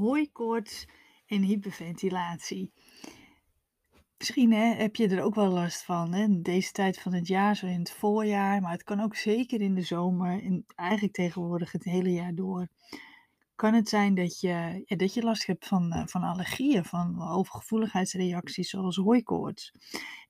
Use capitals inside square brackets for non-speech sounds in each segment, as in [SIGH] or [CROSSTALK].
hooikoorts en hyperventilatie. Misschien heb je er ook wel last van, hè? deze tijd van het jaar, zo in het voorjaar, maar het kan ook zeker in de zomer en eigenlijk tegenwoordig het hele jaar door. Kan het zijn dat je, ja, dat je last hebt van, eh, van allergieën, van overgevoeligheidsreacties zoals hooikoorts.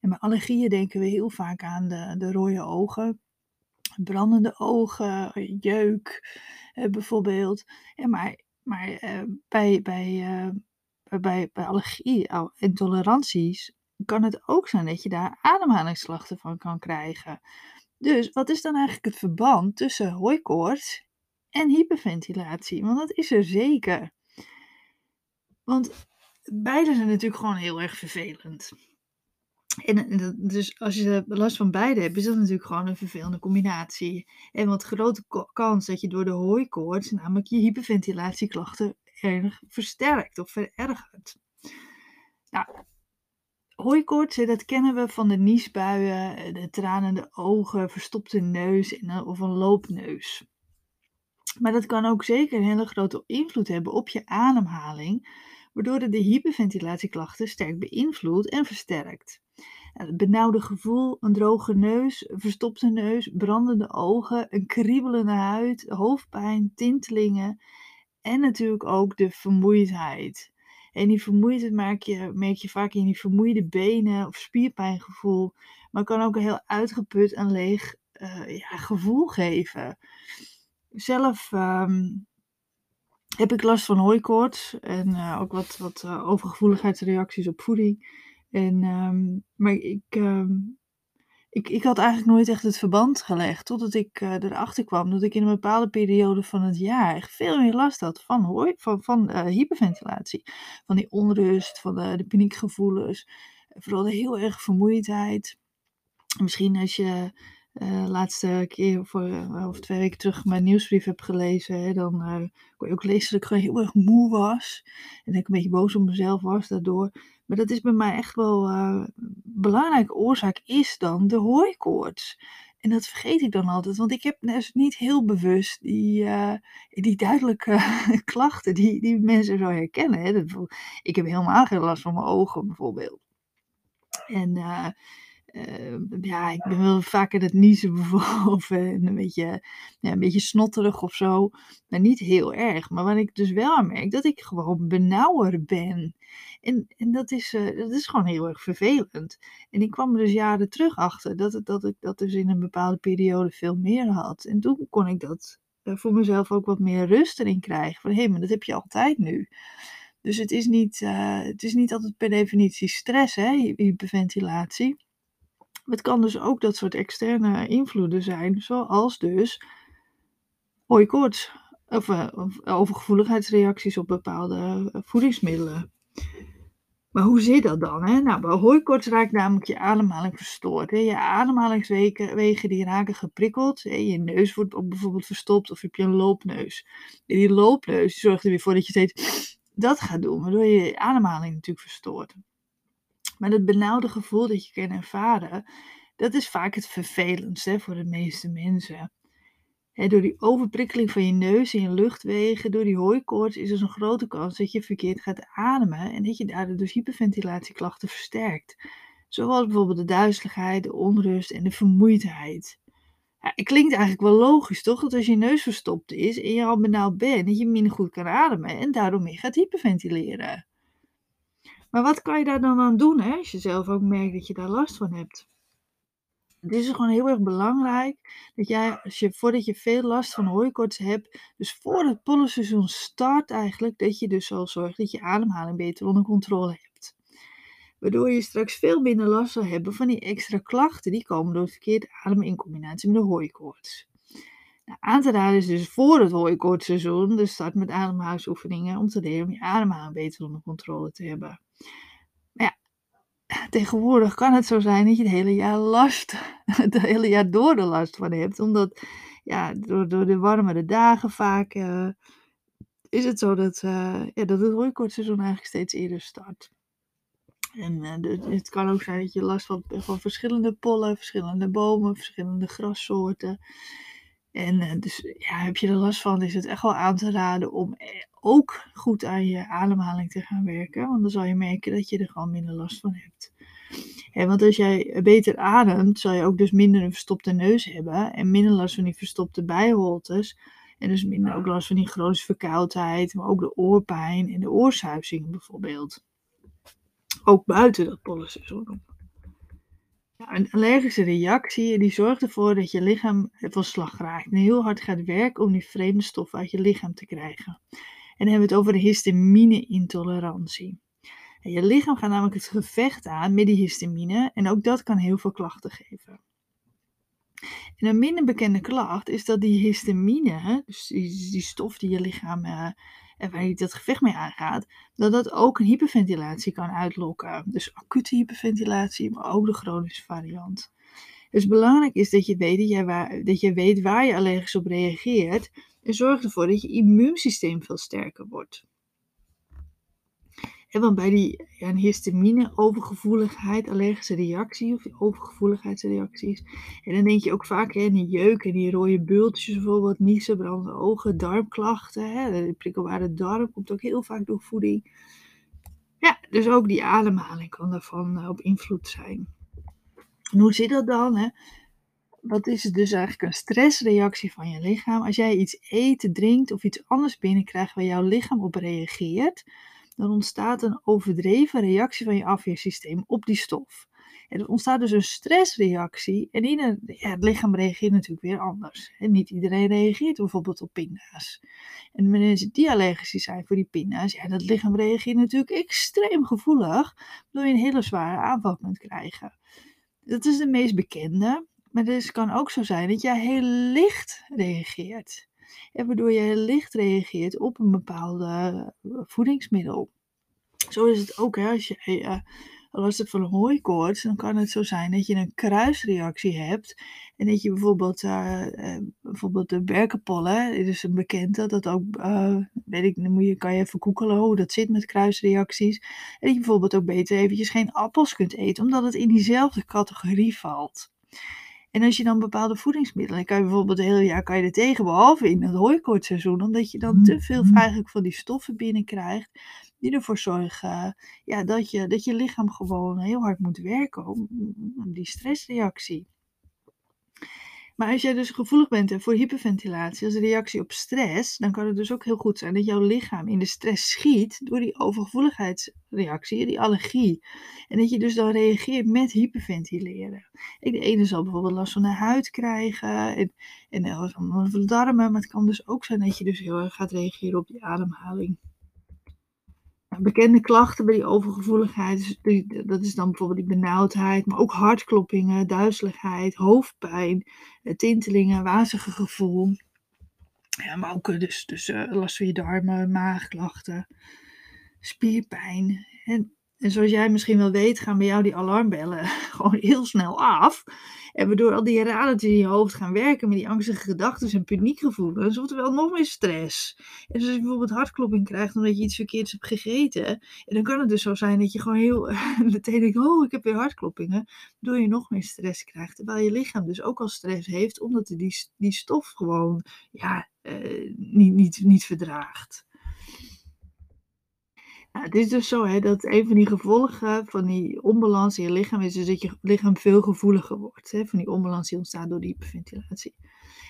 En bij allergieën denken we heel vaak aan de, de rode ogen, brandende ogen, jeuk eh, bijvoorbeeld. Ja, maar maar eh, bij, bij, eh, bij, bij allergie, intoleranties kan het ook zijn dat je daar ademhalingsklachten van kan krijgen. Dus wat is dan eigenlijk het verband tussen hooikoorts en hyperventilatie? Want dat is er zeker. Want beide zijn natuurlijk gewoon heel erg vervelend. En, dus als je last van beide hebt, is dat natuurlijk gewoon een vervelende combinatie. En wat grote kans dat je door de hooikoorts, namelijk je hyperventilatieklachten, erg versterkt of verergert. Nou, hooikoorts, dat kennen we van de niesbuien, de tranende ogen, verstopte neus of een loopneus. Maar dat kan ook zeker een hele grote invloed hebben op je ademhaling, waardoor het de hyperventilatieklachten sterk beïnvloedt en versterkt. Het benauwde gevoel, een droge neus, verstopte neus, brandende ogen, een kriebelende huid, hoofdpijn, tintelingen en natuurlijk ook de vermoeidheid. En die vermoeidheid merk je, merk je vaak in die vermoeide benen of spierpijngevoel, maar kan ook een heel uitgeput en leeg uh, ja, gevoel geven. Zelf um, heb ik last van hooikoorts en uh, ook wat, wat uh, overgevoeligheidsreacties op voeding. En, um, maar ik, um, ik, ik had eigenlijk nooit echt het verband gelegd. Totdat ik uh, erachter kwam dat ik in een bepaalde periode van het jaar echt veel meer last had van, hoor, van, van uh, hyperventilatie. Van die onrust, van de, de paniekgevoelens. Vooral de heel erg vermoeidheid. Misschien als je uh, laatste keer voor, of twee weken terug mijn nieuwsbrief heb gelezen, hè, dan uh, kon je ook lezen dat ik gewoon heel erg moe was. En dat ik een beetje boos op mezelf was daardoor. Maar dat is bij mij echt wel een belangrijke oorzaak, is dan de hooikoorts. En dat vergeet ik dan altijd, want ik heb dus niet heel bewust die, die duidelijke [LAUGHS] klachten die, die mensen zo herkennen. Hè. Ik heb helemaal geen last van mijn ogen bijvoorbeeld. En uh, ja, ik ben wel vaker het niezen bijvoorbeeld. [LAUGHS] En een beetje, ja, een beetje snotterig of zo. Maar niet heel erg. Maar wat ik dus wel merk, dat ik gewoon benauwer ben. En, en dat, is, uh, dat is gewoon heel erg vervelend. En ik kwam er dus jaren terug achter dat, het, dat ik dat dus in een bepaalde periode veel meer had. En toen kon ik dat uh, voor mezelf ook wat meer rust erin krijgen. Van hé, hey, maar dat heb je altijd nu. Dus het is niet, uh, het is niet altijd per definitie stress, hè, hyperventilatie. Het kan dus ook dat soort externe invloeden zijn, zoals dus hooikoorts of, uh, overgevoeligheidsreacties op bepaalde eh, voedingsmiddelen. Maar hoe zit dat dan? Hè? Nou, bij hooikoorts raakt namelijk je ademhaling verstoord. Hè? Je ademhalingswegen die raken geprikkeld. Hè? Je neus wordt bijvoorbeeld verstopt of heb je een loopneus. Die loopneus zorgt er weer voor dat je steeds dat gaat doen, waardoor je je ademhaling natuurlijk verstoort. Maar het benauwde gevoel dat je kan ervaren, dat is vaak het vervelendste voor de meeste mensen. door die overprikkeling van je neus en je luchtwegen, door die hooikoorts, is er een grote kans dat je verkeerd gaat ademen en dat je daardoor dus hyperventilatieklachten versterkt. Zoals bijvoorbeeld de duizeligheid, de onrust en de vermoeidheid. Ja, het klinkt eigenlijk wel logisch, toch? Dat als je neus verstopt is en je al benauwd bent, dat je minder goed kan ademen en daardoor meer gaat hyperventileren. Maar wat kan je daar dan aan doen, hè, als je zelf ook merkt dat je daar last van hebt? Het is gewoon heel erg belangrijk dat jij, als je, voordat je veel last van hooikoorts hebt, dus voor het pollenseizoen start eigenlijk, dat je dus al zorgt dat je ademhaling beter onder controle hebt. Waardoor je straks veel minder last zal hebben van die extra klachten die komen door het verkeerde ademen in combinatie met de hooikoorts. Nou, aan te raden is dus voor het hooikoortsseizoen de start met ademhalingsoefeningen om te leren om je ademhaling beter onder controle te hebben. Maar ja, tegenwoordig kan het zo zijn dat je het hele jaar last, [LAUGHS] het hele jaar door de last van hebt. Omdat, ja, door, door de warmere dagen vaak uh, is het zo dat, uh, ja, dat het hooikoortseizoen eigenlijk steeds eerder start. En uh, het kan ook zijn dat je last hebt van verschillende pollen, verschillende bomen, verschillende grassoorten. En uh, dus ja, heb je er last van, is het echt wel aan te raden om eh, ook goed aan je ademhaling te gaan werken. Want dan zal je merken dat je er gewoon minder last van hebt. En want als jij beter ademt, zal je ook dus minder een verstopte neus hebben. En minder last van die verstopte bijholtes. En dus minder ook last van die chronische verkoudheid, maar ook de oorpijn en de oorsuizingen bijvoorbeeld. Ook buiten dat. Ja, een allergische reactie die zorgt ervoor dat je lichaam van slag raakt en heel hard gaat werken om die vreemde stoffen uit je lichaam te krijgen. En dan hebben we het over de histamine-intolerantie. Je lichaam gaat namelijk het gevecht aan met die histamine en ook dat kan heel veel klachten geven. En een minder bekende klacht is dat die histamine, dus die, stof die je lichaam uh, waar je dat gevecht mee aangaat, dat dat ook een hyperventilatie kan uitlokken. Dus acute hyperventilatie, maar ook de chronische variant. Dus belangrijk is dat je weet, dat je, waar, dat je weet waar je allergisch op reageert en zorg ervoor dat je immuunsysteem veel sterker wordt want bij die histamine, overgevoeligheid, allergische reactie of overgevoeligheidsreacties. En dan denk je ook vaak aan die jeuk en die rode bultjes bijvoorbeeld, niezen, brandende ogen, darmklachten. De prikkelbare darm komt ook heel vaak door voeding. Ja, dus ook die ademhaling kan daarvan eh, op invloed zijn. En hoe zit dat dan? Hè? Wat is het dus eigenlijk een stressreactie van je lichaam? Als jij iets eet, drinkt of iets anders binnenkrijgt waar jouw lichaam op reageert, dan ontstaat een overdreven reactie van je afweersysteem op die stof. En er ontstaat dus een stressreactie en in een, ja, het lichaam reageert natuurlijk weer anders. En niet iedereen reageert bijvoorbeeld op pinda's. En mensen die allergisch zijn voor die pinda's, ja, dat lichaam reageert natuurlijk extreem gevoelig, waardoor je een hele zware aanval kunt krijgen. Dat is de meest bekende, maar het kan ook zo zijn dat jij heel licht reageert. En waardoor je licht reageert op een bepaalde eh, voedingsmiddel. Zo is het ook hè, als je uh, last hebt van hooikoorts, dan kan het zo zijn dat je een kruisreactie hebt. En dat je bijvoorbeeld, bijvoorbeeld de berkenpollen, dit is een bekende, dat ook, weet ik, dan moet je, kan je even googelen hoe dat zit met kruisreacties. En dat je bijvoorbeeld ook beter eventjes geen appels kunt eten, omdat het in diezelfde categorie valt. En als je dan bepaalde voedingsmiddelen, kan je bijvoorbeeld het hele jaar kan je er tegen, behalve in het hooikoortseizoen, omdat je dan te veel mm-hmm. eigenlijk van die stoffen binnenkrijgt, die ervoor zorgen ja, dat, je, dat je lichaam gewoon heel hard moet werken om, om die stressreactie. Maar als jij dus gevoelig bent voor hyperventilatie als reactie op stress, dan kan het dus ook heel goed zijn dat jouw lichaam in de stress schiet door die overgevoeligheidsreactie, die allergie. En dat je dus dan reageert met hyperventileren. De ene zal bijvoorbeeld last van de huid krijgen en, en van de darmen, maar het kan dus ook zijn dat je dus heel erg gaat reageren op die ademhaling bekende klachten bij die overgevoeligheid, dus dat is dan bijvoorbeeld die benauwdheid, maar ook hartkloppingen, duizeligheid, hoofdpijn, eh, tintelingen, wazige gevoel. Maar ook eh, dus, dus uh, last van je darmen, maagklachten, spierpijn. En en zoals jij misschien wel weet, gaan bij jou die alarmbellen [LAUGHS] gewoon heel snel af. En waardoor al die radertjes in je hoofd gaan werken met die angstige gedachten en paniekgevoelens, oftewel nog meer stress. En dus als je bijvoorbeeld hartklopping krijgt omdat je iets verkeerds hebt gegeten, en dan kan het dus zo zijn dat je gewoon heel [LAUGHS] meteen denkt, oh ik heb weer hartkloppingen, waardoor je nog meer stress krijgt. Terwijl je lichaam dus ook al stress heeft, omdat die, die stof gewoon ja, uh, niet, niet, niet verdraagt. Het is dus zo hè, dat een van die gevolgen van die onbalans in je lichaam is dus dat je lichaam veel gevoeliger wordt. Hè, van die onbalans die ontstaat door die hyperventilatie.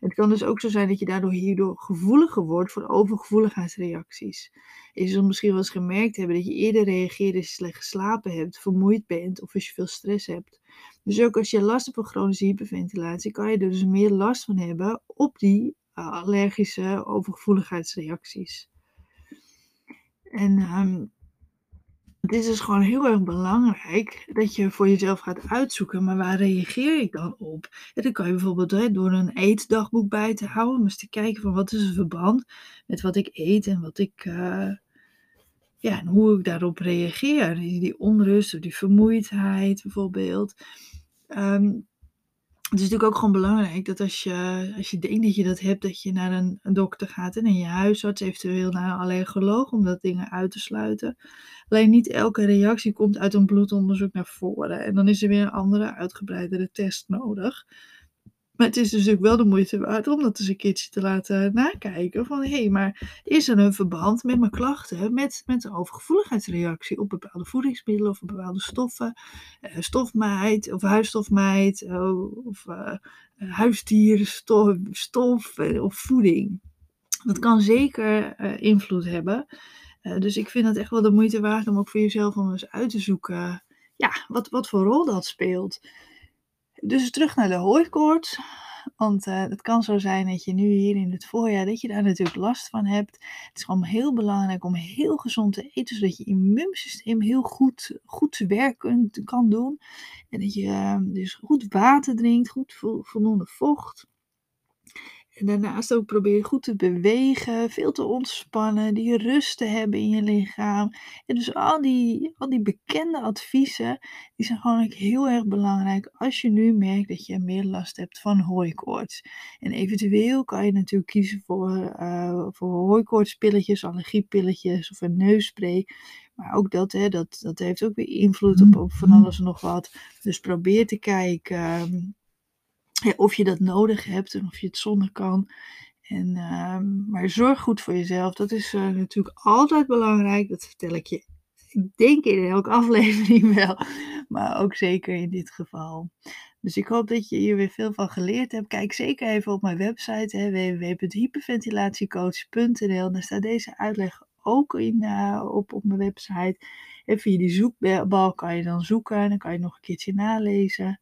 Het kan dus ook zo zijn dat je daardoor hierdoor gevoeliger wordt voor overgevoeligheidsreacties. Je zult misschien wel eens gemerkt hebben dat je eerder reageert als je slecht geslapen hebt, vermoeid bent of als je veel stress hebt. Dus ook als je last hebt van chronische hyperventilatie, kan je er dus meer last van hebben op die uh, allergische overgevoeligheidsreacties. En um, het is gewoon heel erg belangrijk dat je voor jezelf gaat uitzoeken, maar waar reageer ik dan op? En dan kan je bijvoorbeeld door een eetdagboek bij te houden, om eens te kijken van wat is het verband met wat ik eet en wat ik, uh, ja, en hoe ik daarop reageer. Die, die onrust of die vermoeidheid bijvoorbeeld. Um, het is natuurlijk ook gewoon belangrijk dat als je, als je denkt dat je dat hebt, dat je naar een, een dokter gaat en in je huisarts, eventueel naar een allergoloog om dat dingen uit te sluiten. Alleen niet elke reactie komt uit een bloedonderzoek naar voren. En dan is er weer een andere uitgebreidere test nodig. Maar het is dus ook wel de moeite waard om dat eens een keertje te laten nakijken. Van hé, hey, maar is er een verband met mijn klachten, met, met een overgevoeligheidsreactie op bepaalde voedingsmiddelen of bepaalde stoffen, uh, stofmijt of huisstofmijt uh, of uh, huisdierenstof stof, of voeding. Dat kan zeker invloed hebben. dus ik vind het echt wel de moeite waard om ook voor jezelf om eens uit te zoeken ja, wat, wat voor rol dat speelt. Dus terug naar de hooikoorts. Want uh, het kan zo zijn dat je nu hier in het voorjaar, dat je daar natuurlijk last van hebt. Het is gewoon heel belangrijk om heel gezond te eten, zodat je immuunsysteem heel goed, goed werk kan doen. En dat je uh, dus goed water drinkt, goed voldoende vocht. En daarnaast ook probeer goed te bewegen, veel te ontspannen, die rust te hebben in je lichaam. En dus al die, al die bekende adviezen, die zijn gewoon heel erg belangrijk als je nu merkt dat je meer last hebt van hooikoorts. En eventueel kan je natuurlijk kiezen voor, uh, voor hooikoortspilletjes, allergiepilletjes of een neusspray. Maar ook dat, hè, dat, dat heeft ook weer invloed op, op van alles en nog wat. Dus probeer te kijken ehm, of je dat nodig hebt en of je het zonder kan. En, uh, maar zorg goed voor jezelf. Dat is uh, natuurlijk altijd belangrijk. Dat vertel ik je, ik denk in elke [LAUGHS] aflevering wel. Maar ook zeker in dit geval. Dus ik hoop dat je hier weer veel van geleerd hebt. Kijk zeker even op mijn website www.hyperventilatiecoach.nl. Daar staat deze uitleg ook in, uh, op, op mijn website. En via die zoekbal kan je dan zoeken. En dan kan je nog een keertje nalezen.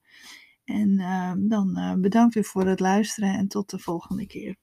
En uh, dan uh, bedankt weer voor het luisteren en tot de volgende keer.